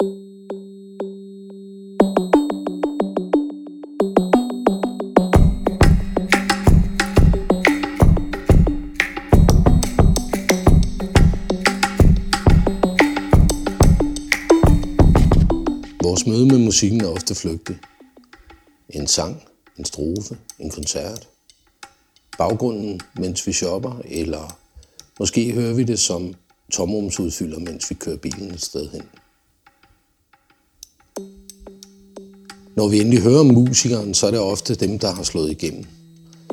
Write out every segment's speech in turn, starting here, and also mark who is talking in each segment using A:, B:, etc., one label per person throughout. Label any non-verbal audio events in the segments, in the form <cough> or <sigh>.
A: Vores møde med musikken er ofte flygtig. En sang, en strofe, en koncert. Baggrunden, mens vi shopper, eller måske hører vi det som tomrumsudfylder, mens vi kører bilen et sted hen. Når vi endelig hører om musikeren, så er det ofte dem, der har slået igennem.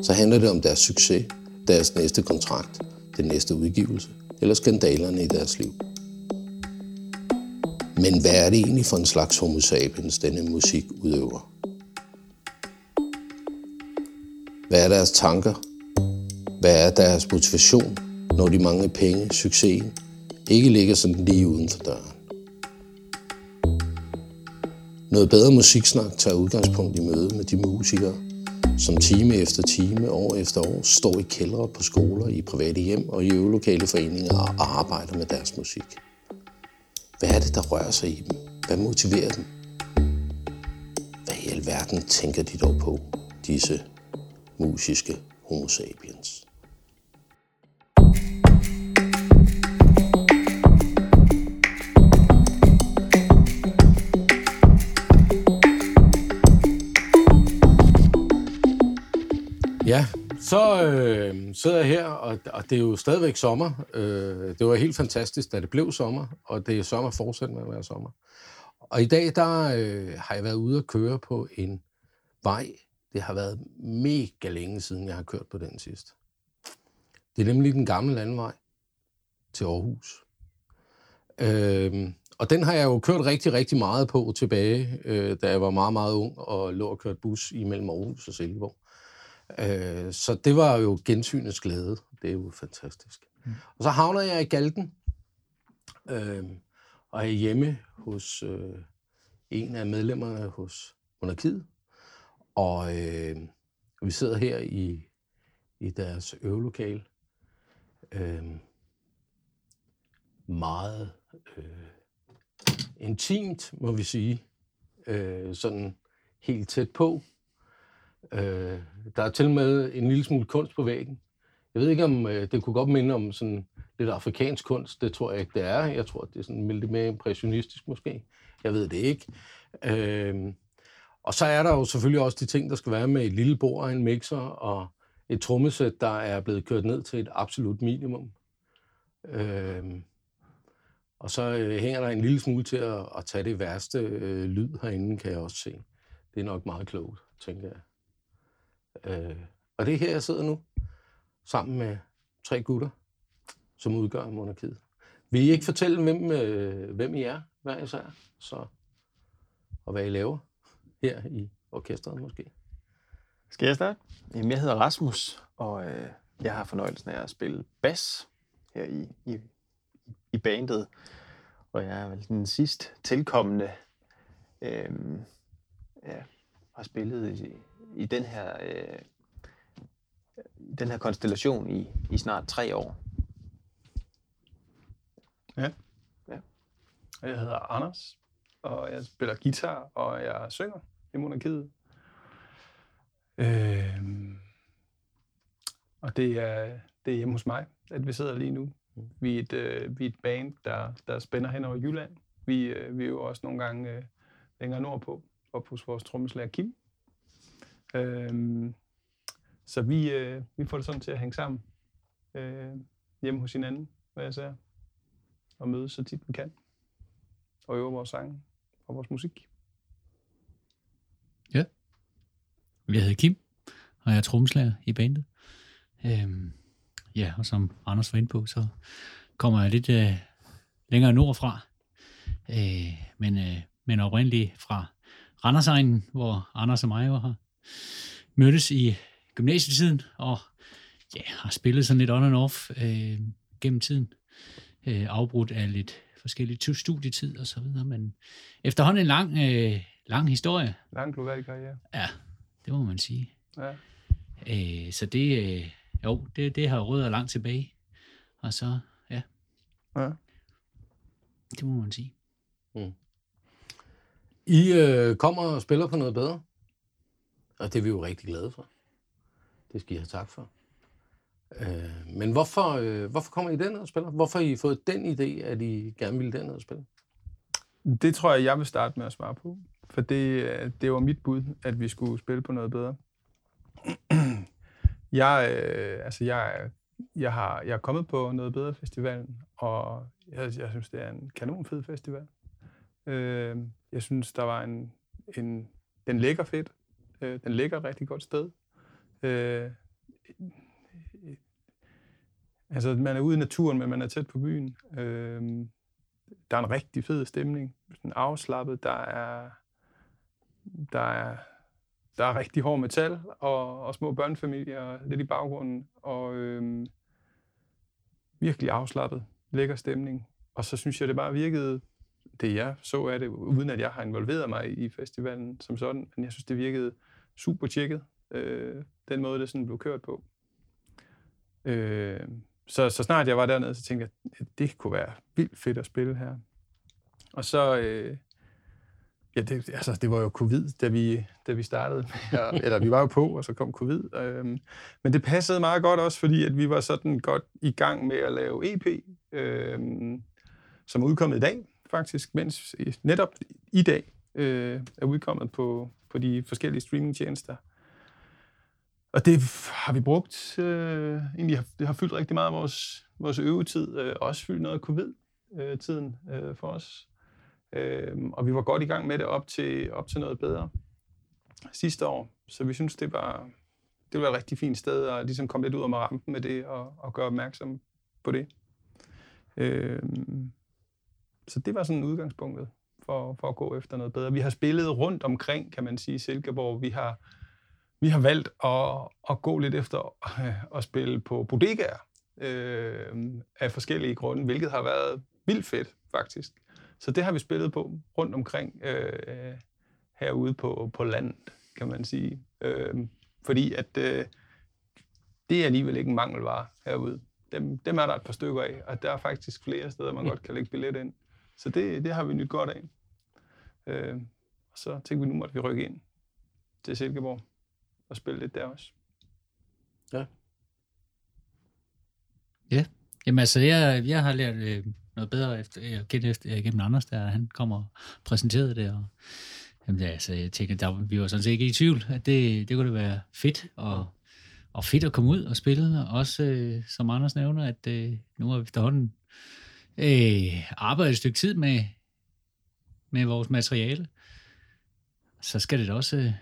A: Så handler det om deres succes, deres næste kontrakt, den næste udgivelse eller skandalerne i deres liv. Men hvad er det egentlig for en slags homo sapiens, denne musik udøver? Hvad er deres tanker? Hvad er deres motivation, når de mange penge, succesen, ikke ligger sådan lige uden for døren? Noget bedre musiksnak tager udgangspunkt i møde med de musikere, som time efter time, år efter år, står i kældre på skoler, i private hjem og i øvelokale foreninger og arbejder med deres musik. Hvad er det, der rører sig i dem? Hvad motiverer dem? Hvad i alverden tænker de dog på, disse musiske homo sapiens? Ja, så øh, sidder jeg her, og, og det er jo stadigvæk sommer. Øh, det var helt fantastisk, da det blev sommer, og det er sommer fortsat med at være sommer. Og i dag, der øh, har jeg været ude at køre på en vej. Det har været mega længe siden, jeg har kørt på den sidst. Det er nemlig den gamle landvej til Aarhus. Øh, og den har jeg jo kørt rigtig, rigtig meget på tilbage, øh, da jeg var meget, meget ung og lå og kørte bus imellem Aarhus og Silkeborg. Øh, så det var jo gensynets glæde. Det er jo fantastisk. Mm. Og så havner jeg i Galten, øh, og er hjemme hos øh, en af medlemmerne hos Monarkiet. Og øh, vi sidder her i, i deres øvelokale. Øh, meget øh, intimt, må vi sige. Øh, sådan helt tæt på. Øh, der er til med en lille smule kunst på væggen. Jeg ved ikke, om øh, det kunne godt minde om sådan lidt afrikansk kunst. Det tror jeg ikke, det er. Jeg tror, det er sådan lidt mere impressionistisk måske. Jeg ved det ikke. Øh, og så er der jo selvfølgelig også de ting, der skal være med et lille bord, og en mixer og et trommesæt, der er blevet kørt ned til et absolut minimum. Øh, og så øh, hænger der en lille smule til at, at tage det værste øh, lyd herinde, kan jeg også se. Det er nok meget klogt, tænker jeg. Øh, og det er her, jeg sidder nu, sammen med tre gutter, som udgør monarkiet. Vil I ikke fortælle, hvem, øh, hvem I er, hver især, så, og hvad I laver her i orkestret måske?
B: Skal jeg starte? Jamen, jeg hedder Rasmus, og øh, jeg har fornøjelsen af at spille bas her i, i, i bandet. Og jeg er vel den sidst tilkommende, øh, ja, har spillet i, i den her øh, den her konstellation i, i snart tre år.
C: Ja.
B: Ja.
C: Jeg hedder Anders, og jeg spiller guitar, og jeg synger i monarkiet. Øh, og det er, det er hjemme hos mig, at vi sidder lige nu. Vi er et, øh, vi er et band, der, der spænder hen over Jylland. Vi, øh, vi er jo også nogle gange øh, længere nordpå, op hos vores trommeslager Kim. Øhm, så vi, øh, vi får det sådan til at hænge sammen øh, hjemme hos hinanden, hvad jeg siger, og mødes så tit vi kan, og øve vores sange og vores musik.
D: Ja. Jeg hedder Kim, og jeg er trommeslager i bandet. Øhm, ja, og som Anders var inde på, så kommer jeg lidt øh, længere nordfra, øh, men, øh, men oprindeligt fra Randersegnen, hvor Anders og mig var her mødtes i gymnasietiden, og ja, har spillet sådan lidt on and off øh, gennem tiden. Øh, afbrudt af lidt forskellige studietid og så videre, men efterhånden en lang, øh, lang historie.
C: Lang global karriere.
D: Ja, det må man sige.
C: Ja.
D: Øh, så det, øh, jo, det, det har rødder langt tilbage. Og så, ja,
C: ja.
D: det må man sige.
A: Mm. I øh, kommer og spiller på noget bedre, og det er vi jo rigtig glade for. Det skal I have tak for. Øh, men hvorfor, øh, hvorfor kommer I den og spiller? Hvorfor har I fået den idé, at I gerne ville den og spille?
C: Det tror jeg, jeg vil starte med at svare på. For det, øh, det var mit bud, at vi skulle spille på noget bedre. <clears throat> jeg, øh, altså jeg, jeg, har, jeg er kommet på noget bedre festivalen, og jeg, jeg synes, det er en kanon fed festival. Øh, jeg synes, der var en, en... Den ligger fedt. Øh, den ligger et rigtig godt sted. Øh, altså, man er ude i naturen, men man er tæt på byen. Øh, der er en rigtig fed stemning. Sådan afslappet. Der er, der er, der er rigtig hård metal og, og små børnefamilier lidt i baggrunden. Og øh, virkelig afslappet. Lækker stemning. Og så synes jeg, det bare virkede det jeg så af det, uden at jeg har involveret mig i festivalen som sådan, men jeg synes, det virkede super tjekket, øh, den måde, det sådan blev kørt på. Øh, så, så snart jeg var dernede, så tænkte jeg, at det kunne være vildt fedt at spille her. Og så, øh, ja, det, altså, det var jo covid, da vi, da vi startede. Ja, <laughs> eller vi var jo på, og så kom covid. Øh, men det passede meget godt også, fordi at vi var sådan godt i gang med at lave EP, øh, som er udkommet i dag faktisk, mens netop i dag øh, er udkommet på, på de forskellige streamingtjenester. Og det har vi brugt, øh, egentlig har, det har fyldt rigtig meget af vores, vores øvetid, øh, også fyldt noget af covid-tiden øh, for os. Øh, og vi var godt i gang med det op til, op til noget bedre sidste år, så vi synes, det var, det var et rigtig fint sted at ligesom komme lidt ud af rampen med det og, og gøre opmærksom på det. Øh, så det var sådan udgangspunktet for, for at gå efter noget bedre. Vi har spillet rundt omkring, kan man sige, Silkeborg. Vi har, vi har valgt at, at gå lidt efter at spille på bodegaer øh, af forskellige grunde, hvilket har været vildt fedt, faktisk. Så det har vi spillet på rundt omkring øh, herude på, på landet, kan man sige. Øh, fordi at øh, det er alligevel ikke en mangelvare herude. Dem, dem er der et par stykker af, og der er faktisk flere steder, man godt kan lægge billet ind. Så det, det har vi nyt godt af. Øh, og så tænkte vi, nu måtte vi rykke ind til Silkeborg og spille lidt der også.
A: Ja.
D: Ja, jamen altså, jeg, jeg har lært øh, noget bedre efter, jeg kendte efter, gennem Anders, der han kommer og præsenterede det, og jamen, ja, altså, jeg tænkte, der, vi var sådan set ikke i tvivl, at det, det kunne det være fedt, og, og fedt at komme ud og spille, og også, øh, som Anders nævner, at øh, nu har vi efterhånden øh, arbejdet et stykke tid med, med vores materiale, så skal det da også øh,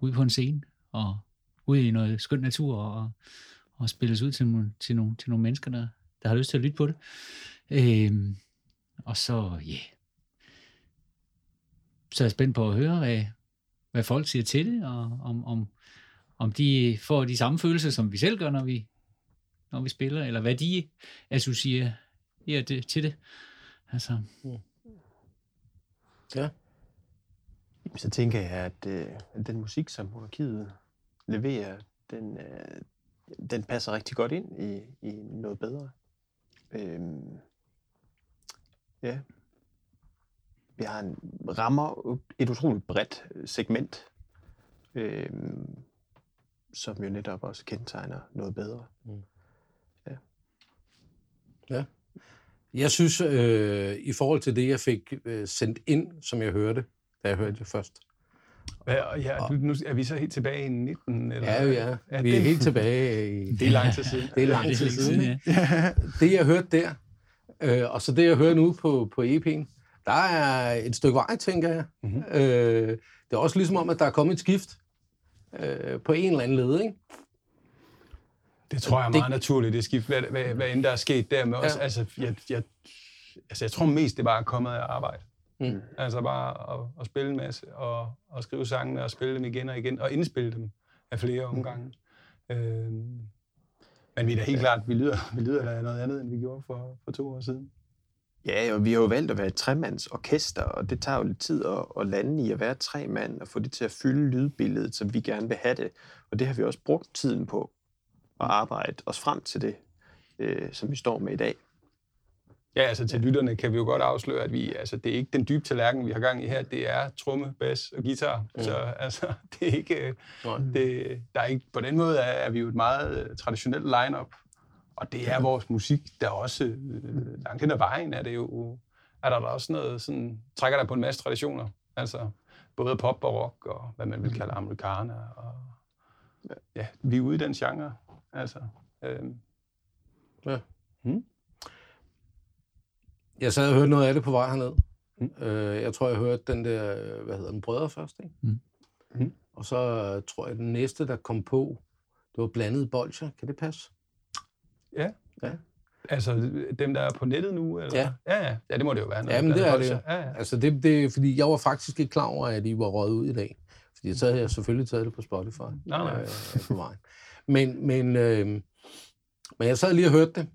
D: ud på en scene og ud i noget skøn natur og, og spilles ud til, nogle, til, nogle, til nogle mennesker, der, der har lyst til at lytte på det. Øh, og så, ja, yeah. så er jeg spændt på at høre, hvad, hvad folk siger til det, og om, om, om de får de samme følelser, som vi selv gør, når vi, når vi spiller, eller hvad de associerer ja, det, til det. Altså. Mm.
A: Ja.
B: Så tænker jeg, at, øh, den musik, som monarkiet leverer, den, øh, den passer rigtig godt ind i, i noget bedre. Øhm, ja. Vi har en rammer et utroligt bredt segment, øhm, som jo netop også kendetegner noget bedre. Mm.
A: Ja. Ja. Jeg synes, øh, i forhold til det, jeg fik øh, sendt ind, som jeg hørte, da jeg hørte det først.
C: Ja, ja nu er vi så helt tilbage i 19? Eller?
A: Ja, ja. ja vi er det, helt tilbage i...
C: Det er lang tid siden.
A: Det er lang tid siden. Ja. Det, jeg hørte der, øh, og så det, jeg hører nu på, på EP'en, der er et stykke vej, tænker jeg. Mm-hmm. Øh, det er også ligesom om, at der er kommet et skift øh, på en eller anden led, ikke?
C: Det tror jeg er meget det... naturligt, det skift, hvad, hvad, hvad end der er sket der med os. Ja. Altså, jeg, jeg, altså, jeg tror mest, det bare er kommet af arbejde. Mm. Altså bare at, at spille en masse, og, og skrive sangene, og spille dem igen og igen, og indspille dem af flere omgange. Mm. Øhm, men vi er da helt ja. klart, vi lyder, vi lyder da noget andet, end vi gjorde for, for to år siden.
B: Ja, og vi har jo valgt at være et tremands orkester, og det tager jo lidt tid at, at lande i at være tre mand, og få det til at fylde lydbilledet, som vi gerne vil have det. Og det har vi også brugt tiden på at arbejde os frem til det, øh, som vi står med i dag.
C: Ja, altså til lytterne kan vi jo godt afsløre, at vi, altså, det er ikke den dybe tallerken, vi har gang i her. Det er tromme, bas og guitar. Mm. Så altså, <laughs> det er ikke, det, der er ikke, på den måde er, er vi jo et meget øh, traditionelt line-up. Og det er vores musik, der også øh, langt hen ad vejen er det jo, er der, der også noget sådan, trækker der på en masse traditioner. Altså både pop og rock og hvad man vil kalde amerikaner. Og, ja, vi er ude i den genre. Altså, øh,
A: Ja.
C: Hmm?
A: Jeg sad og hørte noget af det på vej herned. Mm. Øh, jeg tror, jeg hørte den der, hvad hedder den, Brødre først, ikke?
D: Mm.
C: Mm.
A: Og så øh, tror jeg, den næste, der kom på, det var blandet bolcher. Kan det passe?
C: Ja.
A: Ja.
C: Altså dem, der er på nettet nu? Eller?
A: Ja.
C: ja. Ja, ja. det må det jo være. når
A: Jamen,
C: er
A: det er det
C: bolsjer.
A: jo.
C: Ja, ja.
A: Altså, det, det er fordi, jeg var faktisk ikke klar over, at I var røget ud i dag. Fordi så havde jeg selvfølgelig taget det på Spotify.
C: Nej, nej.
A: Øh, på vejen. Men, men, øh, men jeg sad lige og hørte det.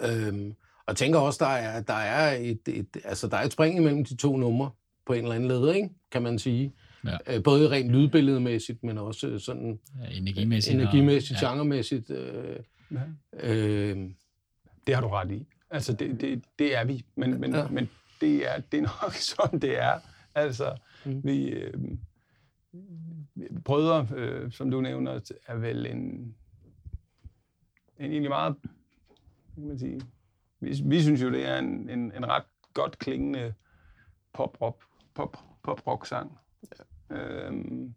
A: Øh, og tænker også, der er, der er et, et, altså, der er et spring imellem de to numre på en eller anden led, ikke? kan man sige.
D: Ja.
A: Øh, både rent lydbilledmæssigt, men også sådan
D: Ja, energimæssigt.
A: energimæssigt,
D: og,
A: ja. genremæssigt. Øh,
C: Ja.
A: øh,
C: Det har du ret i. Altså, det, det, det er vi. Men, men,
A: Ja.
C: men det, er, det er nok <laughs> sådan, det er. Altså,
A: mm.
C: vi... Øh, brødre, øh, som du nævner, er vel en, en egentlig meget... kan man sige, vi, vi synes jo, det er en, en, en ret godt klingende pop-rock pop, pop sang. Ja. Øhm,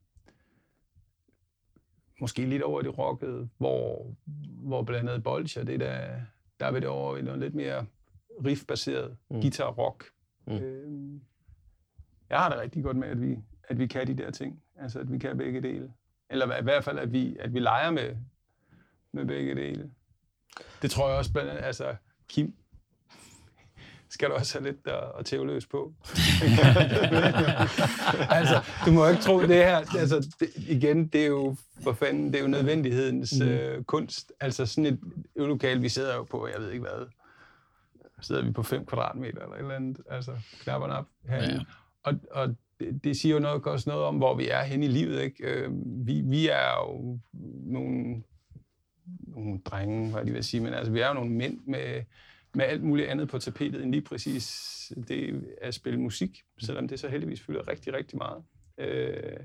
C: måske lidt over i det rockede, hvor, hvor blandt andet Bolcher, det er der, der er vi det over i noget lidt mere riff-baseret
A: Mm.
C: guitar-rock.
A: Mm.
C: Øhm, jeg har det rigtig godt med, at vi, at vi kan de der ting. Altså, at vi kan begge dele. Eller i hvert fald, at vi, at vi leger med, med begge dele. Det tror jeg også blandt andet, altså, Kim, skal du også have lidt at, at tæve løs på. <laughs> altså, du må ikke tro det her. Altså, det, igen, det er jo for fanden, det er jo nødvendighedens
A: Mm.
C: øh, kunst. Altså sådan et øvelokale, vi sidder jo på, jeg ved ikke hvad, sidder vi på 5 kvadratmeter eller et eller andet, altså knapperne op herinde.
D: Ja.
C: Ja. Og, og det, det siger jo noget, også noget om, hvor vi er henne i livet. Ikke? Øh, vi, vi er jo nogle, nogle drenge, hvad de vil sige, men altså, vi er jo nogle mænd med, med alt muligt andet på tapetet, end lige præcis det at spille musik, selvom det så heldigvis fylder rigtig, rigtig meget. Øh,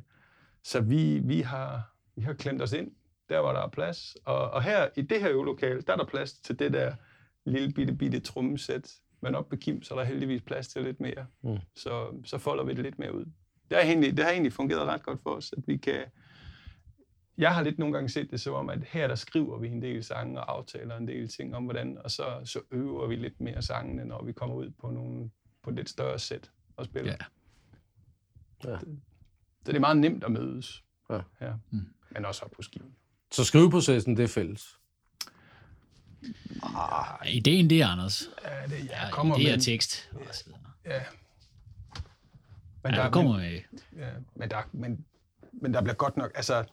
C: så vi, vi, har, vi har klemt os ind, der hvor der er plads. Og, og her i det her øvelokale, der er der plads til det der lille bitte, bitte trommesæt. Men op på Kim, så er der heldigvis plads til lidt mere.
A: Mm.
C: Så, så folder vi det lidt mere ud. Det har, egentlig, det har egentlig fungeret ret godt for os, at vi kan... Jeg har lidt nogle gange set det som om, at her der skriver vi en del sange og aftaler en del ting om hvordan, og så, så øver vi lidt mere sangene, når vi kommer ud på, nogle, på et lidt større sæt og spiller.
D: Ja.
A: Ja.
C: Så det er meget nemt at mødes
A: Ja.
C: her,
D: Mm.
C: men også op på skiven.
A: så skriveprocessen, det er fælles.
D: Ja, ideen, det er Anders.
C: Ja, det,
D: Ja,
C: jeg kommer
D: det er
C: med,
D: tekst. videre.
C: Ja. Men,
D: Ja,
C: der,
D: kommer
C: men,
D: med,
C: ja, men, der, men, men der bliver godt nok, altså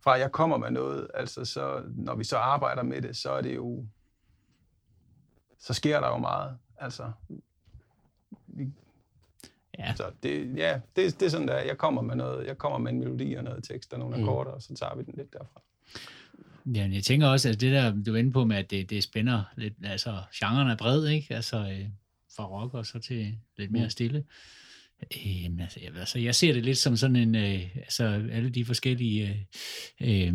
C: fra jeg kommer med noget, altså så, når vi så arbejder med det, så er det jo, så sker der jo meget. Altså, vi,
D: ja,
C: så det, ja, det, det er sådan der, jeg kommer med noget, jeg kommer med en melodi og noget tekst og nogle
A: Mm.
C: akkorder, og så tager vi den lidt derfra.
D: Ja, jeg tænker også, at det der, du er inde på med, at det, det spænder lidt, altså genren er bred, ikke? Altså øh, fra rock og så til lidt mere
A: Mm.
D: stille. Øh, men altså, jeg, altså, jeg ser det lidt som sådan en, øh, altså alle de forskellige øh, øh,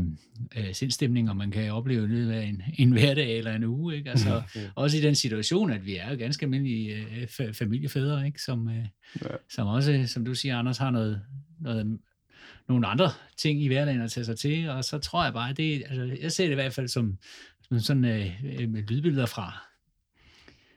D: øh, sindstemninger, man kan opleve i løbet af en, en hverdag eller en uge, ikke? Altså,
A: Mm.
D: også i den situation, at vi er ganske almindelige øh, fa- familiefædre, ikke? Som, øh,
C: Ja.
D: som også, som du siger, Anders, har noget, noget nogle andre ting i hverdagen at tage sig til, og så tror jeg bare, at det, altså, jeg ser det i hvert fald som, som sådan øh, øh, med lydbilleder fra,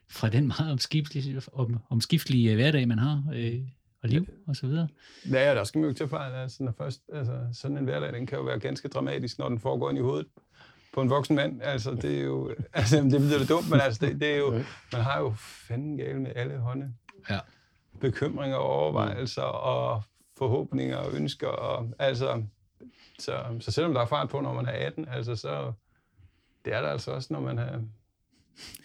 D: fra den meget omskiftelige, om, omskiftelige hverdag, man har, øh, og liv og så videre.
C: Ja, der skal man jo tage fejl. Altså, når først, altså, sådan en hverdag, den kan jo være ganske dramatisk, når den foregår ind i hovedet på en voksen mand. Altså, det er jo, <laughs> altså, det bliver lidt dumt, men altså, det, det er jo, man har jo fanden gale med alle hånde.
D: Ja.
C: Bekymringer og overvejelser og forhåbninger og ønsker. Og, altså, så, så selvom der er fart på, når man er 18, altså, så det er der altså også, når man er...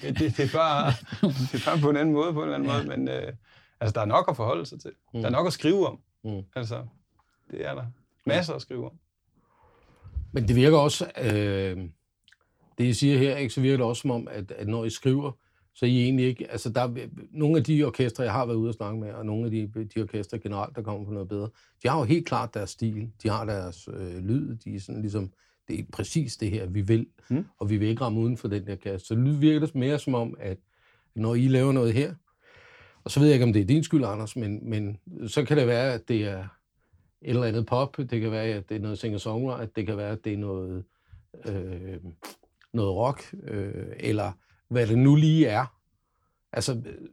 C: Ja, det, det, er bare, <laughs> det er bare på en anden måde, på en eller anden
D: Ja.
C: måde, men øh, altså, der er nok at forholde sig til.
A: Mm.
C: Der er nok at skrive om.
A: Mm.
C: Altså, det er der. Masser at skrive om.
A: Men det virker også, øh, det I siger her, ikke, så virker det også som om, at, at når I skriver, Så I egentlig ikke, altså der, er- nogle af de orkestre, jeg har været ude og snakke med, og nogle af de, de orkestre generelt, der kommer på noget bedre, de har jo helt klart deres stil, de har deres øh, lyd, de er sådan ligesom, det er præcis det her, vi vil,
B: mm.
A: og vi vil ikke ramme uden for den der kasse. Så det virker det mere som om, at når I laver noget her, og så ved jeg ikke, om det er din skyld, Anders, men, men så kan det være, at det er et eller andet pop, det kan være, at det er noget singer-songwriter, det kan være, at det er noget, øh, noget rock, øh, eller hvad det nu lige er. Altså, øh,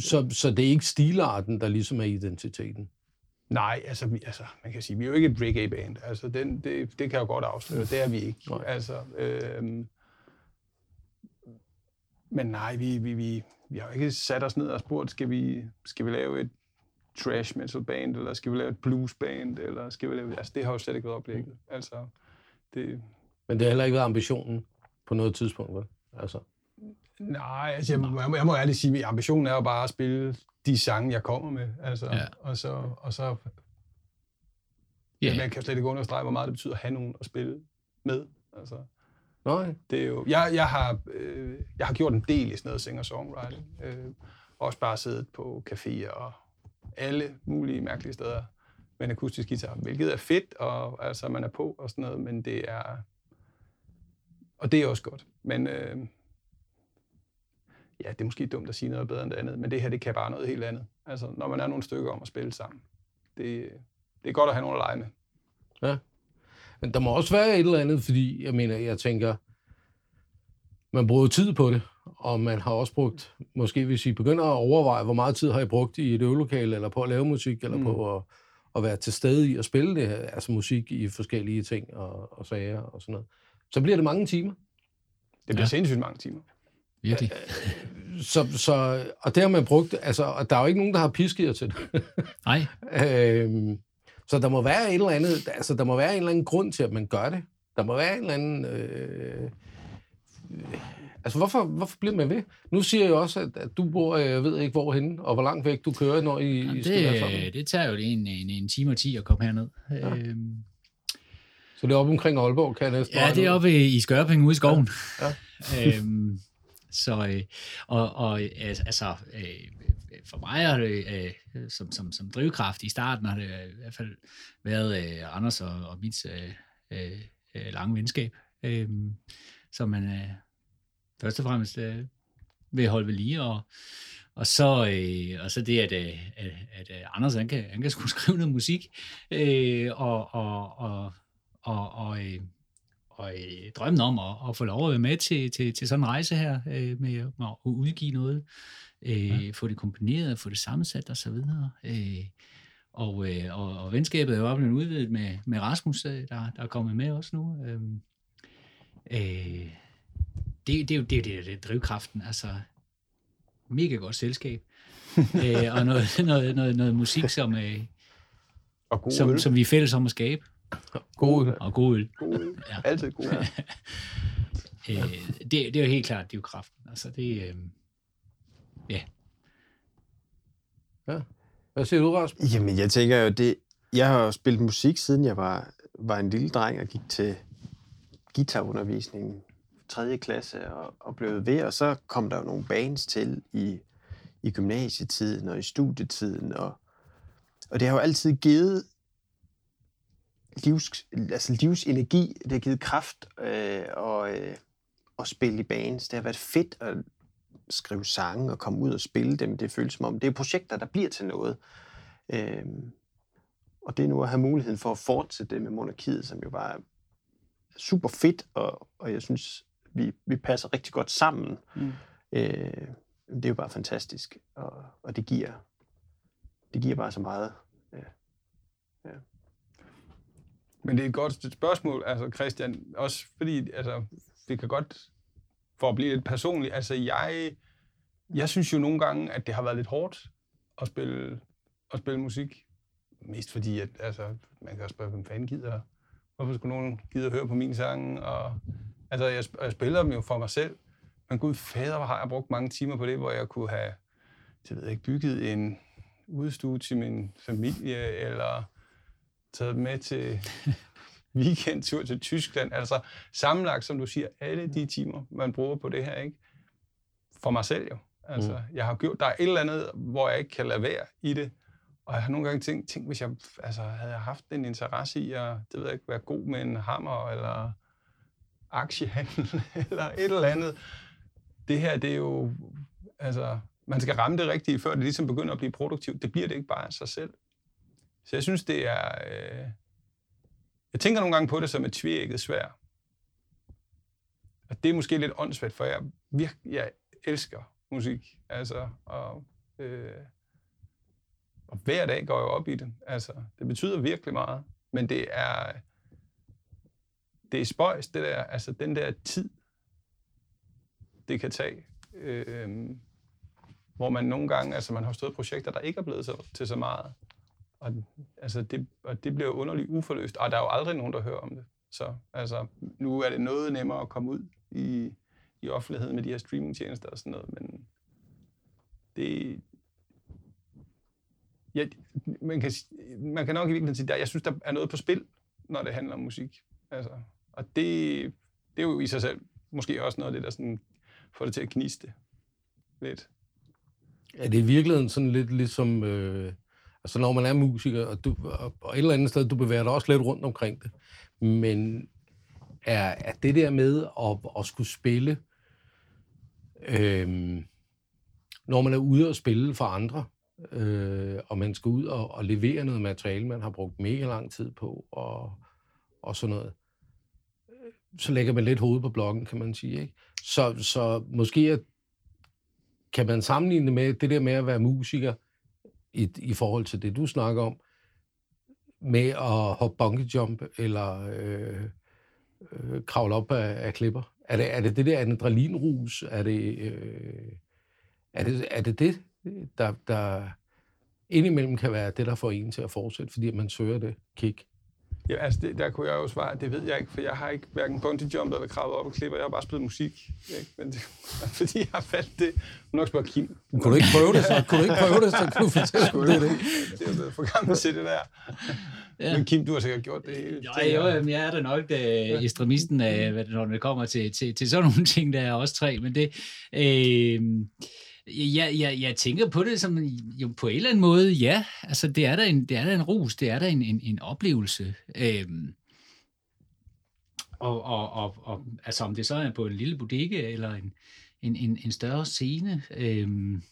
A: så, så det er ikke stilarten, der ligesom er identiteten.
C: Nej, altså, altså, man kan sige, vi er jo ikke et reggae-band. Altså, den, det, det kan jeg jo godt afsløre. Det er vi ikke.
A: Nej.
C: Altså, øhm, men nej, vi, vi, vi, vi har jo ikke sat os ned og spurgt, skal vi, skal vi lave et trash metal band, eller skal vi lave et blues band, eller skal vi lave... Altså, det har jo slet ikke været oplægget. Altså, det,
A: Men det har heller ikke været ambitionen på noget tidspunkt, vel? Altså,
C: Nej, altså, jeg, må- jeg, må, jeg må ærligt sige, at ambitionen er jo bare at spille de sange, jeg kommer med. Altså,
D: Ja.
C: Og så, og så
D: Ja,
C: ja. jeg kan slet ikke understrege, hvor meget det betyder at have nogen at spille med. Altså,
A: nej,
C: det er jo, jeg, jeg, har, øh, jeg har gjort en del i sådan noget singer-songwriting. Øh, også bare siddet på caféer og alle mulige mærkelige steder med en akustisk guitar, hvilket er fedt, og altså, man er på og sådan noget, men det er... Og det er også godt. Men øh, ja, det er måske dumt at sige noget bedre end det andet, men det her, det kan bare noget helt andet. Altså, når man er nogle stykker om at spille sammen. Det, det er godt at have nogen at lege med.
A: Men der må også være et eller andet, fordi jeg mener, jeg tænker, man bruger tid på det, og man har også brugt, måske hvis I begynder at overveje, hvor meget tid har I brugt i et øvelokale, eller på at lave musik, eller
C: Mm.
A: på at, at være til stede i at spille det her, altså musik i forskellige ting og, og sager og sådan noget, så bliver det mange timer.
C: Det bliver
D: Ja.
C: ja. sindssygt mange timer.
D: Virkelig.
A: Så, så, og det har man brugt, altså, og der er jo ikke nogen, der har pisket jer til det. <laughs>
D: Nej,
A: Øhm, så der må være et eller andet, altså der må være en eller anden grund til, at man gør det. Der må være en eller anden... Øh, øh, altså hvorfor, hvorfor bliver man ved? Nu siger jeg jo også, at, at du bor, øh, jeg ved ikke hvorhenne, og hvor langt væk du kører, når I, I skal være sammen.
D: det, det tager jo en, en, en time og ti at komme herned. Ja. Øhm,
A: Så det er oppe omkring Aalborg, kan jeg næsten
D: ja, det er oppe i Skørping ude i skoven.
A: Ja. <laughs>
D: øhm, så, øh, og, og øh, altså, øh, for mig har det, øh, som, som, som drivkraft i starten, har det øh, i hvert fald været øh, Anders og, og mit øh, øh, lange venskab, øh, som man øh, først og fremmest øh, vil holde ved lige, og, og så, øh, og så det, at, øh, at, at Anders han kan, han kan skulle <laughs> skrive noget musik, øh, og, og, og, og, og, øh, og øh, drømmen om at, at få lov at være med til, til, til sådan en rejse her, øh, med, med at udgive noget, øh, ja. få det komponeret, få det sammensat og så videre. Øh, og, øh, og, og venskabet er jo blevet udvidet med, med Rasmus, øh, der, der er kommet med også nu. Øh, øh, det, det er jo det, det, det er drivkraften, altså mega godt selskab. <laughs> øh, og noget, noget, noget, noget musik, som, øh,
C: Og god
D: som,
C: øl.
D: som vi er fælles om at skabe.
A: God,
D: Og god øl.
C: God øl.
D: Ja.
C: Altid god øl. <laughs>
D: Øh, det, det er jo helt klart drivkraften. Altså det, øh,
A: hvad siger du, Rasmus?
B: Jamen, jeg tænker jo, det... Jeg har jo spillet musik, siden jeg var, var en lille dreng og gik til guitarundervisning 3. klasse og, og blev ved, og så kom der jo nogle bands til i, i gymnasietiden og i studietiden, og, og det har jo altid givet livs, altså livsenergi, det har givet kraft øh, og, øh, at spille i bands. Det har været fedt at skrive sange og komme ud og spille dem. Det føles som om, det er projekter, der bliver til noget. Øhm, og det er nu at have muligheden for at fortsætte det med monarkiet, som jo bare er super fedt, og, og jeg synes, vi, vi passer rigtig godt sammen.
C: Mm.
B: Øh, det er jo bare fantastisk, og, og det giver det giver bare så meget.
C: Men det er et godt spørgsmål, altså Christian, også fordi, altså, det kan godt, for at blive lidt personligt, altså jeg, jeg synes jo nogle gange, at det har været lidt hårdt at spille, at spille musik. Mest fordi, at altså, man kan også spørge, hvem fanden gider, hvorfor skulle nogen gide at høre på min sang? og altså, jeg, jeg spiller dem jo for mig selv, men gud fader, hvor har jeg brugt mange timer på det, hvor jeg kunne have, det ved jeg ikke, bygget en udstue til min familie, eller taget med til <laughs> weekendtur til Tyskland. Altså sammenlagt, som du siger, alle de timer, man bruger på det her, ikke? for mig selv jo. Altså, mm. jeg har gjort, der er et eller andet, hvor jeg ikke kan lade være i det. Og jeg har nogle gange tænkt, tænkt hvis jeg altså, havde haft en interesse i at det ved jeg ikke, være god med en hammer, eller aktiehandel, <laughs> eller et eller andet. Det her, det er jo... Altså, man skal ramme det rigtige, før det ligesom begynder at blive produktivt. Det bliver det ikke bare af sig selv. Så jeg synes, det er... Øh, jeg tænker nogle gange på det som et tvækket svær. Og det er måske lidt åndssvagt, for jeg, virke, jeg elsker musik. Altså, og, øh, og hver dag går jeg op i det. Altså, det betyder virkelig meget. Men det er, det er spøjs, det der, altså den der tid, det kan tage. Øh, hvor man nogle gange, altså man har stået projekter, der ikke er blevet så, til så meget. Og, altså det, og det bliver underligt uforløst, og der er jo aldrig nogen, der hører om det. Så altså, nu er det noget nemmere at komme ud i, i offentligheden med de her streamingtjenester og sådan noget, men det... Ja, man, kan, man kan nok i virkeligheden sige, at jeg synes, der er noget på spil, når det handler om musik. Altså, og det, det er jo i sig selv måske også noget af det, der sådan får det til at kniste lidt.
A: Er det i virkeligheden sådan lidt ligesom... Øh, altså når man er musiker, og, du, og et eller andet sted, du bevæger dig også lidt rundt omkring det, men er, er det der med at, at skulle spille, øh, når man er ude og spille for andre, øh, og man skal ud og, og levere noget materiale, man har brugt mega lang tid på, og, og sådan noget, øh, så lægger man lidt hoved på blokken, kan man sige. Ikke? Så, så måske kan man sammenligne det med det der med at være musiker i, i forhold til det, du snakker om, med at hoppe bungee jump eller øh, øh, kravle op af, af klipper? Er det, er det det der adrenalinrus? Er det, øh, er det, er det det, der, der indimellem kan være det, der får en til at fortsætte, fordi man søger det kick?
C: Ja, altså det, der kunne jeg jo svare, det ved jeg ikke, for jeg har ikke hverken bungee jumpet eller kravet op og klipper. Jeg har bare spillet musik, ikke? Men det, <laughs> fordi jeg har faldt det. Du nok spørge Kim.
A: Kunne du ikke prøve det, så? Kunne du ikke prøve det, så kunne du fortælle
C: det? Det, det er for gammel til det der. Ja. Men Kim, du har sikkert gjort det hele.
D: Jo, jo, jeg er da nok det, øh, ekstremisten, af, når det kommer til, til, til sådan nogle ting, der er også tre. Men det... Øh, jeg, jeg, jeg tænker på det som jo på en eller anden måde, ja. Altså, det er da en, det er der en rus, det er da en, en, en oplevelse. Øhm, og, og, og, og, altså, om det så er på en lille bodega eller en, en, en, en større scene, øhm,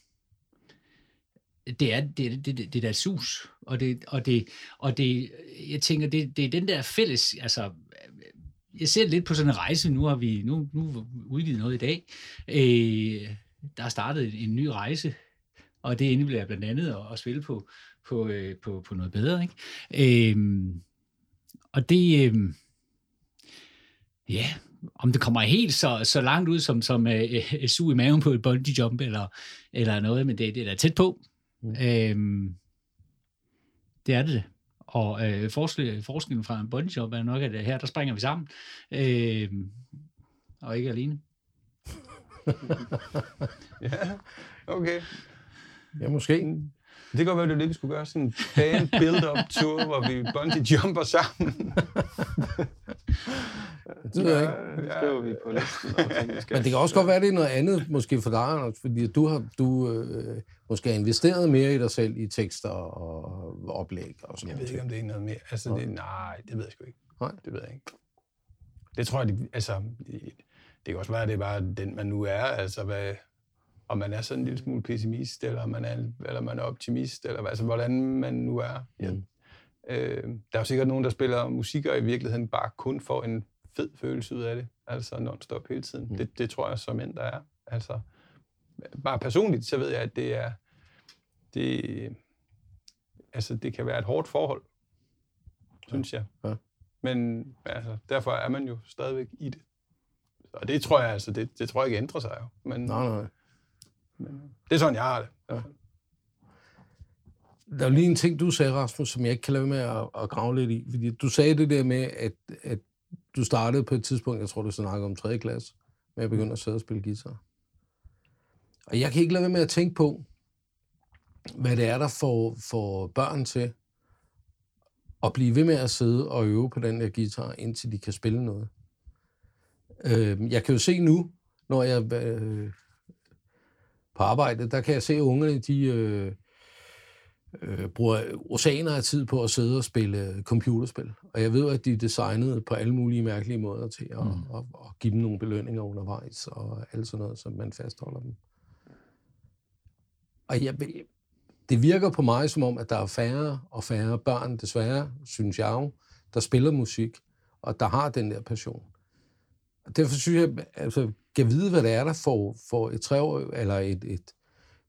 D: det er det, det, det, det der sus, og det, og det, og det, jeg tænker, det, det er den der fælles, altså, jeg ser lidt på sådan en rejse, nu har vi nu, nu udgivet noget i dag, øh, der er startet en ny rejse, og det indebærer blandt andet at, at spille på, på, øh, på, på noget bedre. Ikke? Øhm, og det, øhm, ja, om det kommer helt så, så langt ud som, som øh, øh, su i maven på et bungee jump eller, eller noget, men det, det er da tæt på. Mm. Øhm, det er det. Og øh, forskellen, forskellen fra en bungee jump er nok, at her der springer vi sammen, øh, og ikke alene. <laughs>
C: ja, okay.
A: Ja, måske.
C: Det kan godt være, det er det, vi skulle gøre. Sådan en band build-up tour, <laughs> hvor vi bungee jumper sammen.
A: det ved jeg
B: ikke. Det skriver vi på listen.
A: Men det kan også godt være, det er noget andet, måske for dig, Anders, fordi du har du, øh, måske investeret mere i dig selv i tekster og oplæg og sådan
C: Jeg ved ikke, om det er noget mere. Altså, det, nej, det ved jeg sgu ikke. Nej. Det ved jeg ikke. Det tror jeg, de, altså, det kan også være, at det er bare den, man nu er. Altså, hvad, om man er sådan en lille smule pessimist, eller man er, eller man er optimist, eller altså, hvordan man nu er. Ja. Mm. Øh, der er jo sikkert nogen, der spiller musik, og i virkeligheden bare kun får en fed følelse ud af det. Altså non-stop hele tiden. Mm. Det, det tror jeg som end der er. Altså, bare personligt, så ved jeg, at det er... Det, altså, det kan være et hårdt forhold, synes jeg. Ja. Men altså, derfor er man jo stadigvæk i det. Og det tror jeg altså, det, det tror jeg ikke ændrer sig jo. Men,
A: nej, nej.
C: Men, det er sådan, jeg har det. Ja.
A: Der er lige en ting, du sagde, Rasmus, som jeg ikke kan lade med at, at grave lidt i. Fordi du sagde det der med, at, at du startede på et tidspunkt, jeg tror, du snakkede om 3. klasse, med at begynde at sidde og spille guitar. Og jeg kan ikke lade være med at tænke på, hvad det er, der får, får børn til at blive ved med at sidde og øve på den der guitar, indtil de kan spille noget. Øh, jeg kan jo se nu, når jeg øh, på arbejde, der kan jeg se, at ungerne, de øh, øh, bruger oceaner af tid på at sidde og spille computerspil. Og jeg ved, at de er designet på alle mulige mærkelige måder til at, mm. at, at give dem nogle belønninger undervejs, og alt sådan noget, så man fastholder dem. Og jeg, det virker på mig som om, at der er færre og færre børn, desværre, synes jeg jo, der spiller musik, og der har den der passion. Og derfor synes jeg, altså, kan vide, hvad det er, der får, får et treår, eller et, et,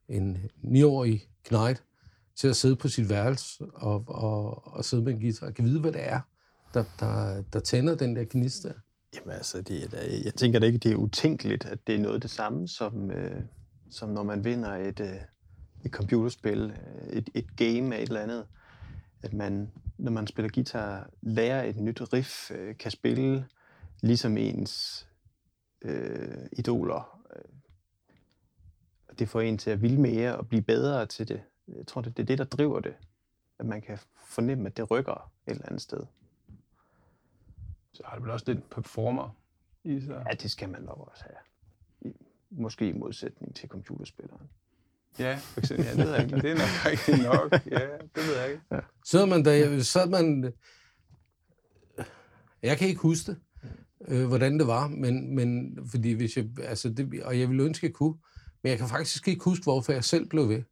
A: en niårig knight til at sidde på sit værelse og, og, og sidde med en guitar. Kan vide, hvad det er, der, der, der tænder den der gnist der.
B: Jamen altså, det er, da- jeg tænker da ikke, det er utænkeligt, at det er noget det samme, som, øh, som når man vinder et, øh, et computerspil, øh, et, et game af et eller andet. At man, når man spiller guitar, lærer et nyt riff, øh, kan spille ligesom ens øh, idoler. Øh, Det får en til at ville mere og blive bedre til det. Jeg tror, det, det er det, der driver det. At man kan fornemme, at det rykker et eller andet sted.
C: Så har det vel også lidt performer i sig.
B: Ja, det skal man nok også have. Måske i modsætning til computerspilleren.
C: Ja, for eksempel. Ja, det ved jeg ikke. Det er nok rigtigt nok. Ja, det ved jeg ikke.
A: Sidder man der, sad man... Jeg kan ikke huske det, øh, hvordan det var, men, men fordi hvis jeg, altså det, og jeg ville ønske, jeg kunne, men jeg kan faktisk ikke huske, hvorfor jeg selv blev ved.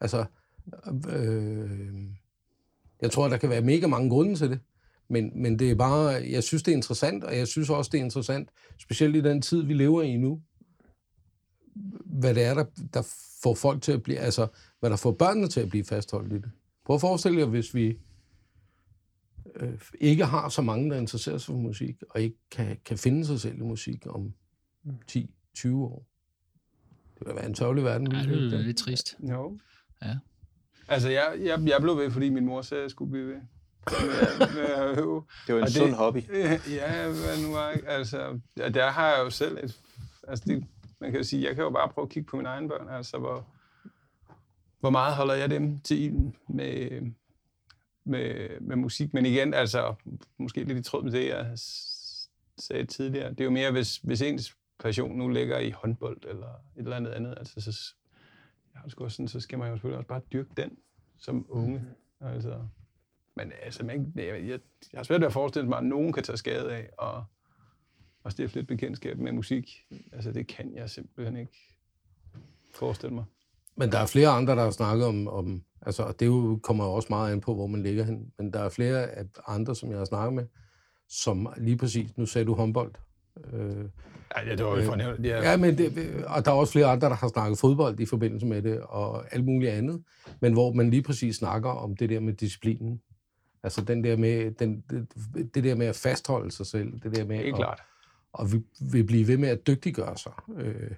A: Altså, øh, jeg tror, der kan være mega mange grunde til det, men, men det er bare, jeg synes, det er interessant, og jeg synes også, det er interessant, specielt i den tid, vi lever i nu, hvad det er, der, der får folk til at blive, altså, hvad der får børnene til at blive fastholdt i det. Prøv at forestille jer, hvis vi øh, ikke har så mange, der interesserer sig for musik, og ikke kan, kan finde sig selv i musik om 10-20 år. Det vil være en tørvelig verden.
D: Ja, det er lidt trist.
C: Jo.
D: Ja.
C: Altså, jeg, jeg, jeg blev ved, fordi min mor sagde, at jeg skulle blive ved. Med, med at øve.
B: Det var en
C: Og
B: sund hobby.
C: Ja, hvad nu var ikke? Altså, ja, der har jeg jo selv et... Altså, det, man kan jo sige, jeg kan jo bare prøve at kigge på mine egne børn, altså, hvor, hvor meget holder jeg dem til ilden med, med, med musik. Men igen, altså, måske lidt i tråd med det, jeg sagde tidligere. Det er jo mere, hvis, hvis ens passion nu ligger i håndbold eller et eller andet andet, altså, så, jeg har også sådan, så skal man jo selvfølgelig også bare dyrke den som unge. Altså, men altså, man, jeg, jeg, jeg har svært ved at forestille mig, at nogen kan tage skade af og, og stifte lidt bekendtskab med musik. Altså, det kan jeg simpelthen ikke forestille mig.
A: Men der er flere andre, der har snakket om, om altså, og det jo kommer jo også meget an på, hvor man ligger hen, men der er flere andre, som jeg har snakket med, som lige præcis, nu sagde du håndbold, øh,
C: Ja, det var jo for nævnt. Ja,
A: Ja, men det, og der er også flere andre, der har snakket fodbold i forbindelse med det, og alt muligt andet, men hvor man lige præcis snakker om det der med disciplinen. Altså den der med, den, det, det der med at fastholde sig selv, det der med
C: helt
A: at,
C: klart.
A: og vi vil blive ved med at dygtiggøre sig øh,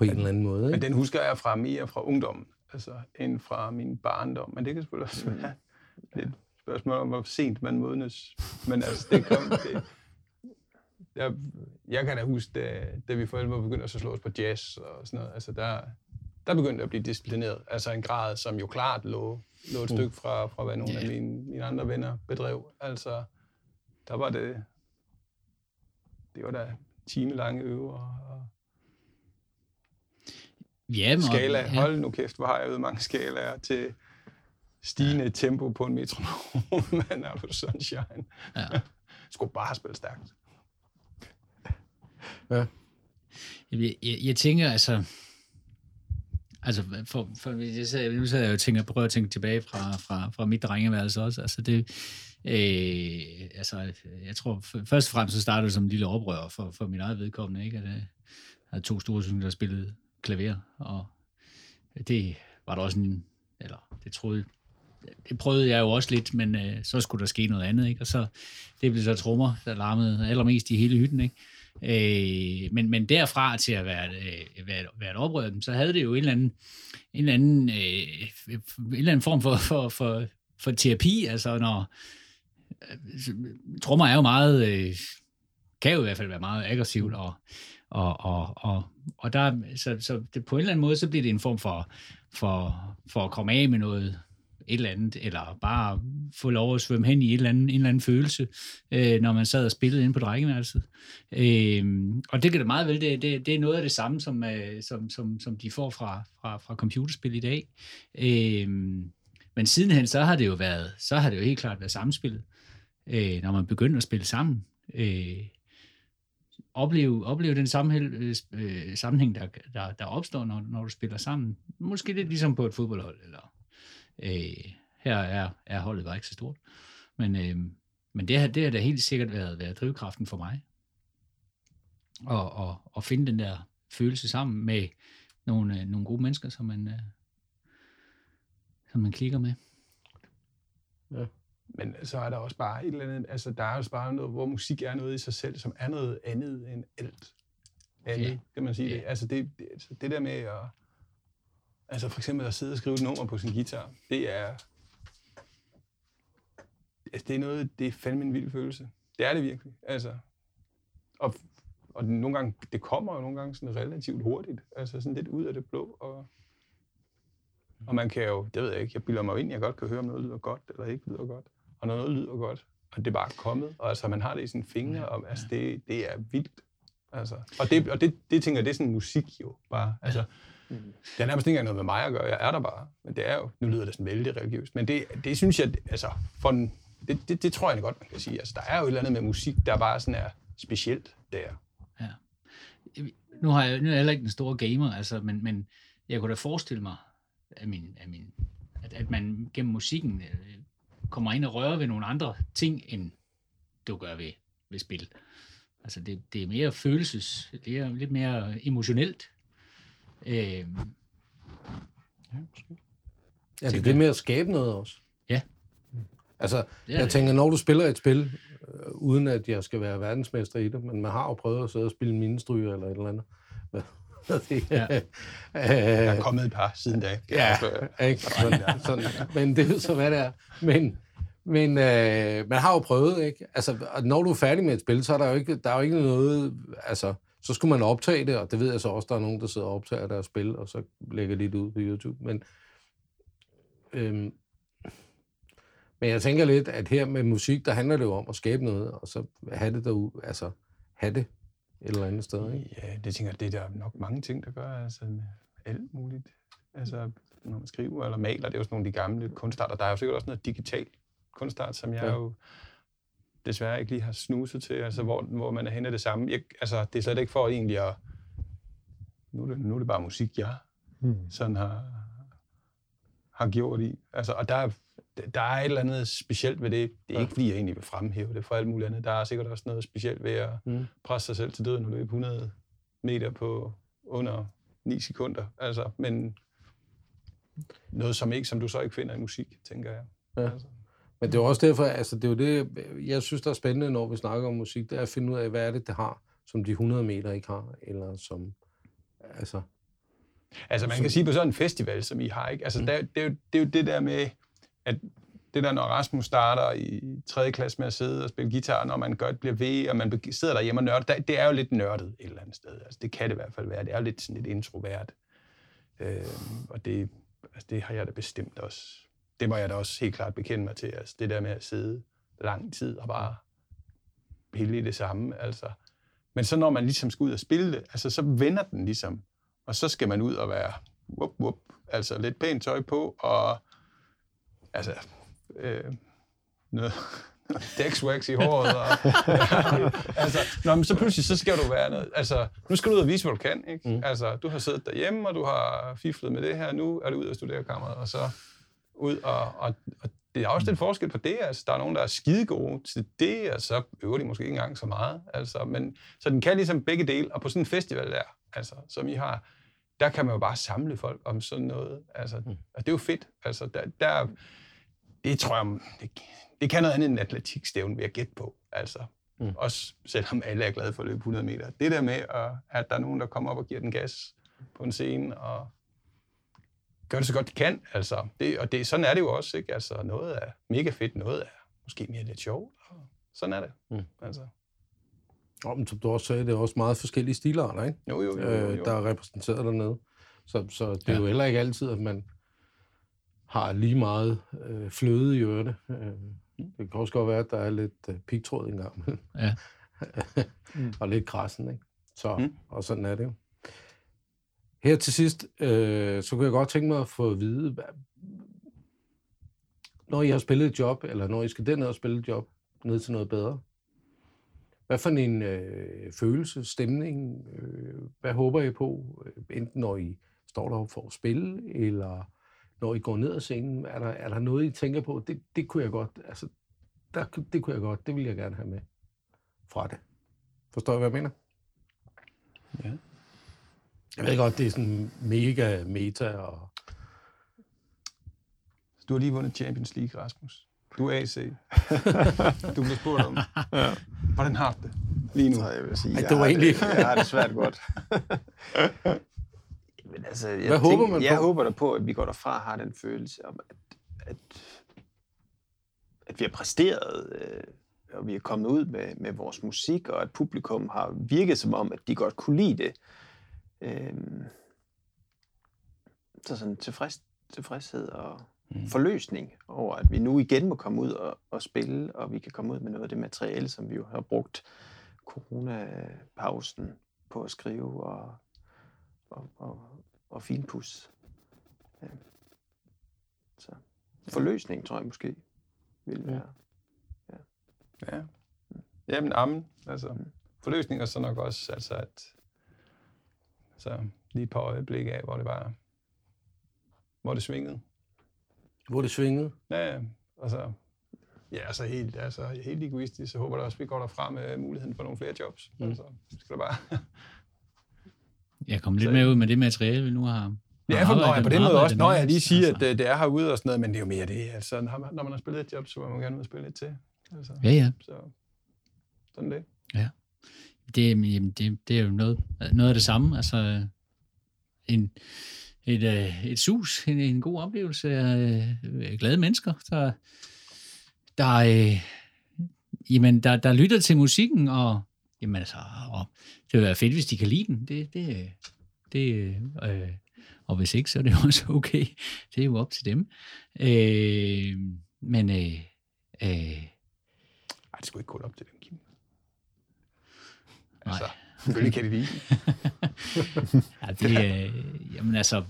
A: på en eller anden måde.
C: Men
A: Ikke?
C: den husker jeg fra mere fra ungdommen, altså end fra min barndom. Men det kan selvfølgelig også være <laughs> lidt et spørgsmål om, hvor sent man modnes. Men altså, det kom... <laughs> Det, jeg, jeg kan da huske, da, da vi forældre begyndte at så slå os på jazz og sådan noget. Altså, der, der begyndte jeg at blive disciplineret. Altså en grad, som jo klart lå, lå et stykke fra, fra hvad nogle af mine, mine andre venner bedrev. Altså, der var det... Det var da timelange øver og
D: Ja, men,
C: skala.
D: Ja.
C: Hold nu kæft, hvor har jeg øvet mange skalaer til stigende ja. tempo på en metronom, <laughs> men er du sunshine.
D: Ja. <laughs>
C: Skulle bare spille stærkt.
A: Ja.
D: Jeg, jeg, jeg tænker, altså... Altså, for, for, jeg sad, nu sidder jeg jo tænker, prøver at tænke tilbage fra, fra, fra mit drengeværelse også. Altså, det, øh, altså, jeg tror, først og fremmest så startede det som en lille oprør for, for min eget vedkommende, ikke? At jeg havde to store sønner, der spillede klaver, og det var der også en, eller det troede, det prøvede jeg jo også lidt, men øh, så skulle der ske noget andet, ikke? Og så, det blev så trommer, der larmede allermest i hele hytten, ikke? Øh, men, men derfra til at være, øh, være, være et oprør, så havde det jo en eller anden, en eller anden, øh, en eller anden form for, for, for, for terapi, altså når øh, trommer er jo meget, øh, kan jo i hvert fald være meget aggressivt, og, og, og, og, og der, så, så det, på en eller anden måde, så bliver det en form for, for, for at komme af med noget et eller andet, eller bare få lov at svømme hen i et eller andet, en eller anden følelse, øh, når man sad og spillede inde på drengeværelset. Øh, og det kan det meget vel, det, det, det er noget af det samme, som, øh, som, som, som de får fra, fra, fra computerspil i dag. Øh, men sidenhen, så har det jo været, så har det jo helt klart været samspillet, øh, når man begynder at spille sammen. Øh, opleve, opleve den sammenhæng, øh, øh, sammenhæng der, der, der opstår, når, når du spiller sammen. Måske lidt ligesom på et fodboldhold. Eller, øh, her er, er holdet bare ikke så stort. Men, øh, men det, har, det har da helt sikkert været, været drivkraften for mig. Og, og, og finde den der følelse sammen med nogle, øh, nogle gode mennesker, som man, øh, som man klikker med.
C: Ja. Men så er der også bare et eller andet, altså der er også bare noget, hvor musik er noget i sig selv, som er noget andet end alt andet, ja. kan man sige ja. det. Altså det, det, altså det der med at, altså for eksempel at sidde og skrive et nummer på sin guitar, det er, altså det er noget, det er fandme en vild følelse. Det er det virkelig, altså. Og, og nogle gange, det kommer jo nogle gange sådan relativt hurtigt, altså sådan lidt ud af det blå, og og man kan jo, det ved jeg ikke, jeg bilder mig ind, jeg godt kan høre, om noget lyder godt eller ikke lyder godt og når noget lyder godt, og det er bare kommet, og altså man har det i sine fingre, og altså det, det er vildt. Altså, og det, og det, det tænker jeg, det er sådan musik jo bare. Altså, mm. Det er nærmest ikke engang noget med mig at gøre, jeg er der bare. Men det er jo, nu lyder det sådan vældig religiøst, men det, det synes jeg, altså, for en, det, det, det tror jeg godt, man kan sige. Altså, der er jo et eller andet med musik, der bare sådan er specielt der. Ja.
D: Nu, har jeg, nu er jeg heller ikke den store gamer, altså, men, men jeg kunne da forestille mig, at, min, at, min, at, at man gennem musikken øh, kommer ind og rører ved nogle andre ting, end du gør ved, ved spil. Altså det, det er mere følelses, det er lidt mere emotionelt. Øh, ja,
A: måske. Ja, det er det med at skabe noget også.
D: Ja.
A: Altså, jeg det. tænker, når du spiller et spil, øh, uden at jeg skal være verdensmester i det, men man har jo prøvet at sidde og spille minestryger eller et eller andet.
C: Ja. der er kommet et par siden da.
A: Ja, ikke? Sådan, <laughs> sådan, men det er så, hvad det er. Men, men øh, man har jo prøvet, ikke? Altså, når du er færdig med et spil, så er der jo ikke, der er jo ikke noget... Altså, så skulle man optage det, og det ved jeg så også, der er nogen, der sidder og optager deres spil, og så lægger de det ud på YouTube. Men, øhm, men jeg tænker lidt, at her med musik, der handler det jo om at skabe noget, og så have det derude, altså have det et eller andet sted, ikke?
C: Ja, det tænker jeg, det er der nok mange ting, der gør, altså med alt muligt. Altså, når man skriver eller maler, det er jo sådan nogle af de gamle kunstarter. Der er jo sikkert også noget digitalt kunstart, som jeg ja. jo desværre ikke lige har snuset til, altså hvor, hvor man er henne det samme. Jeg, altså, det er slet ikke for egentlig at... Nu er det, nu er det bare musik, jeg hmm. sådan har, har gjort i. Altså, og der, der er et eller andet specielt ved det. Det er ja. ikke, fordi jeg egentlig vil fremhæve det for alt muligt andet. Der er sikkert også noget specielt ved at mm. presse sig selv til døden og løbe 100 meter på under 9 sekunder. Altså, men noget, som, ikke, som du så ikke finder i musik, tænker jeg. Ja. Altså.
A: Men det er også derfor, altså det er jo det, jeg synes, der er spændende, når vi snakker om musik, det er at finde ud af, hvad er det, det har, som de 100 meter ikke har, eller som, altså...
C: Altså man som, kan sige på sådan en festival, som I har, ikke? Altså mm. der, det, er jo, det er jo det der med, at det der, når Rasmus starter i 3. klasse med at sidde og spille guitar, når man godt bliver ved, og man sidder derhjemme og nørder, det er jo lidt nørdet et eller andet sted. Altså, det kan det i hvert fald være. Det er jo lidt sådan lidt introvert. Øh, og det, altså, det har jeg da bestemt også. Det må jeg da også helt klart bekende mig til. Altså, det der med at sidde lang tid og bare pille i det samme. Altså. Men så når man ligesom skal ud og spille det, altså, så vender den ligesom. Og så skal man ud og være whoop, whoop, altså lidt pænt tøj på, og altså, øh, noget, <laughs> dækswax i håret. Og, <laughs> altså, nå, men så pludselig, så skal du være noget. Altså, nu skal du ud og vise, hvad du kan. Ikke? Mm. Altså, du har siddet derhjemme, og du har fiflet med det her. Nu er du ud af studerekammeret, og så ud og, og, og det er også den forskel på det. Altså, der er nogen, der er skide gode til det, og så øver de måske ikke engang så meget. Altså, men, så den kan ligesom begge dele, og på sådan en festival der, altså, som I har, der kan man jo bare samle folk om sådan noget. Altså, mm. og det er jo fedt. Altså, der, der, det tror jeg, det, det kan noget andet end atletikstævn, vil jeg gætte på. Altså, mm. Også selvom alle er glade for at løbe 100 meter. Det der med, at, at der er nogen, der kommer op og giver den gas på en scene, og gør det så godt de kan. Altså, det, og det, sådan er det jo også. Ikke? Altså, noget er mega fedt, noget er måske mere lidt sjovt. Og sådan er det. Mm. Altså.
A: Og, men som du også sagde, det er også meget forskellige stilarter, ikke?
C: Jo, jo, jo. jo, jo.
A: Øh, der er repræsenteret dernede. Så, så det er ja. jo heller ikke altid, at man har lige meget øh, fløde i ørerne. Øh, det kan også godt være, at der er lidt øh, pigtråd engang.
D: Ja. <laughs>
A: og lidt græssen, ikke? Så,
B: Mm.
A: mm. og sådan er det jo. Her til sidst, øh, så kunne jeg godt tænke mig at få at vide, hvad, når I har spillet et job, eller når I skal derned og spille et job, ned til noget bedre, hvad for en øh, følelse, stemning, øh, hvad håber I på, øh, enten når I står deroppe for at spille, eller når I går ned ad scenen, er der, er der noget, I tænker på, det, det kunne jeg godt, altså, der, det kunne jeg godt, det vil jeg gerne have med fra det. Forstår I, hvad jeg mener?
C: Ja.
A: Jeg ved godt, det er sådan mega meta, og
C: Du har lige vundet Champions League, Rasmus. Du er AC. <laughs> Du bliver spurgt om,
B: Ja.
C: hvordan har du det lige nu?
B: Så jeg vil sige,
A: Ej,
B: jeg
A: det var
B: har
A: egentlig-
B: Det, jeg har det svært godt. <laughs> Men altså, jeg
A: Hvad håber man
B: Jeg
A: på?
B: håber da på, at vi går derfra og har den følelse om, at, at, at vi har præsteret, øh, og vi er kommet ud med, med vores musik, og at publikum har virket som om, at de godt kunne lide det. Øh, så sådan tilfreds, tilfredshed og mm. forløsning over, at vi nu igen må komme ud og, og spille, og vi kan komme ud med noget af det materiale, som vi jo har brugt coronapausen på at skrive og, og, og, og finpus. Ja. Så forløsning, tror jeg måske, vil være.
C: Ja. Jamen, amen. Altså, forløsning er så nok også, altså at så lige et par øjeblikke af, hvor det var, hvor det svingede.
A: hvor det svingede.
C: Ja, ja. Altså, ja, altså helt, altså helt egoistisk, så håber jeg også, at vi går derfra med muligheden for nogle flere jobs. Mm. Altså, skal der bare... <laughs>
D: Jeg kom lidt
C: Så-
D: med ud med det materiale, vi nu har.
C: Ja, for,
D: har
C: når jeg på den måde også, når jeg lige siger,
D: altså.
C: at øh, det er herude og sådan noget, men det er jo mere det. Altså, når man, har spillet et job, så vil man gerne ud og spille lidt til. Altså,
D: Ja, ja.
C: Så sådan det.
D: Det, jamen, det, det er jo noget, noget af det samme. Altså, en, et, øh, et sus, en, en god oplevelse af øh, glade mennesker, der, der, øh, jamen, der, der lytter til musikken, og, jamen, altså, og det vil være fedt, hvis de kan lide den. Det, det, det, øh, og hvis ikke, så er det <laughs> også okay. Det er jo op til dem. Øh, men øh, øh,
C: Ej, det skulle ikke kun op til dem, Kim.
D: Nej.
C: Altså, selvfølgelig kan de lide <laughs>
D: ja, det, øh, jamen altså,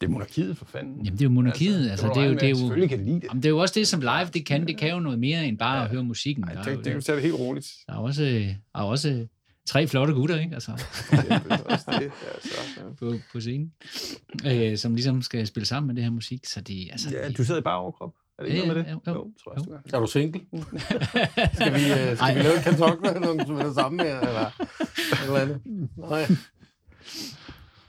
C: Det er monarkiet, for fanden.
D: Jamen, det er jo monarkiet. Altså,
C: må
D: det, er jo, det, er jo,
C: Selvfølgelig kan de lide det.
D: jamen, det er jo også det, som live det kan. Det kan jo noget mere end bare at høre musikken.
C: Ej,
D: Der er,
C: det,
D: jo,
C: det kan du tage det helt roligt.
D: der er også, der er også tre flotte gutter, ikke? Altså, <laughs>
C: Det er også det. Altså, ja.
D: på, på scenen, øh, som ligesom skal spille sammen med det her musik. Så det, altså,
C: Ja, du sidder i bare overkrop. Er det ikke
D: Ja,
C: noget med det?
D: ja, jo, jo.
C: tror jeg, gør.
A: Er du single? <laughs> skal vi, øh, skal vi lave en kartofler med det samme her, eller eller andet? Nej.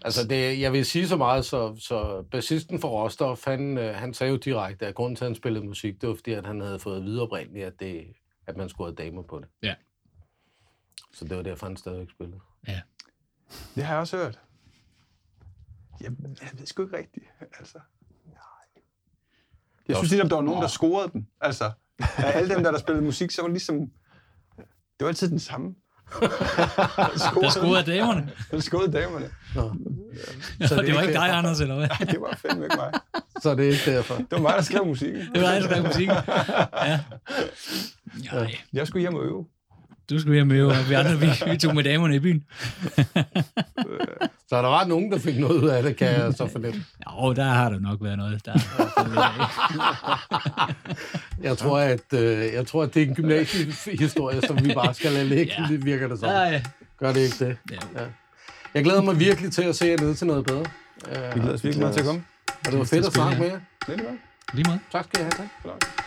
A: Altså, det, jeg vil sige så meget, så, så bassisten for Rostov, han, øh, han sagde jo direkte, at grunden til, at han spillede musik, det var fordi, at han havde fået videreoprindeligt, at, det, at man skulle have damer på det.
D: Ja.
A: Så det var derfor, han stadigvæk spillede.
C: Det har jeg også hørt. Jeg, jeg ved sgu ikke rigtigt. Altså, nej. Jeg synes ligesom, der var nogen, der scorede dem. Altså, af alle dem, der, der spillede musik, så var det ligesom... Det var altid den samme. <laughs>
D: der scorede damerne.
C: Der scorede damerne.
A: Nå.
D: Så det,
A: er
D: det var ikke dig,
A: derfor.
D: Anders, eller hvad?
C: Ej, det var fandme ikke mig.
A: Så det er ikke derfor.
C: Det var mig, der skrev musikken.
D: Det var dig, der skrev musikken. <laughs> Ja. Nej,
C: Jeg skulle hjem og øve.
D: Du skulle hjem med, og vi andre, vi, vi tog med damerne i byen.
A: Så der var nogen, der fik noget ud af det, kan jeg så fornemme.
D: Jo, der har der nok været noget. Der er lidt.
A: Jeg tror, at, øh, jeg tror, at det er en gymnasiehistorie, som vi bare skal lade ligge.
D: Ja.
A: Det virker det
D: ja.
A: Gør det ikke det?
D: Ja.
A: Ja. Jeg glæder mig virkelig til at se jer ned til noget bedre.
C: Vi glæder os virkelig meget til at komme.
A: Og det var fedt at snakke med jer.
C: Det er det godt.
D: Lige meget.
A: Tak skal I have. Tak.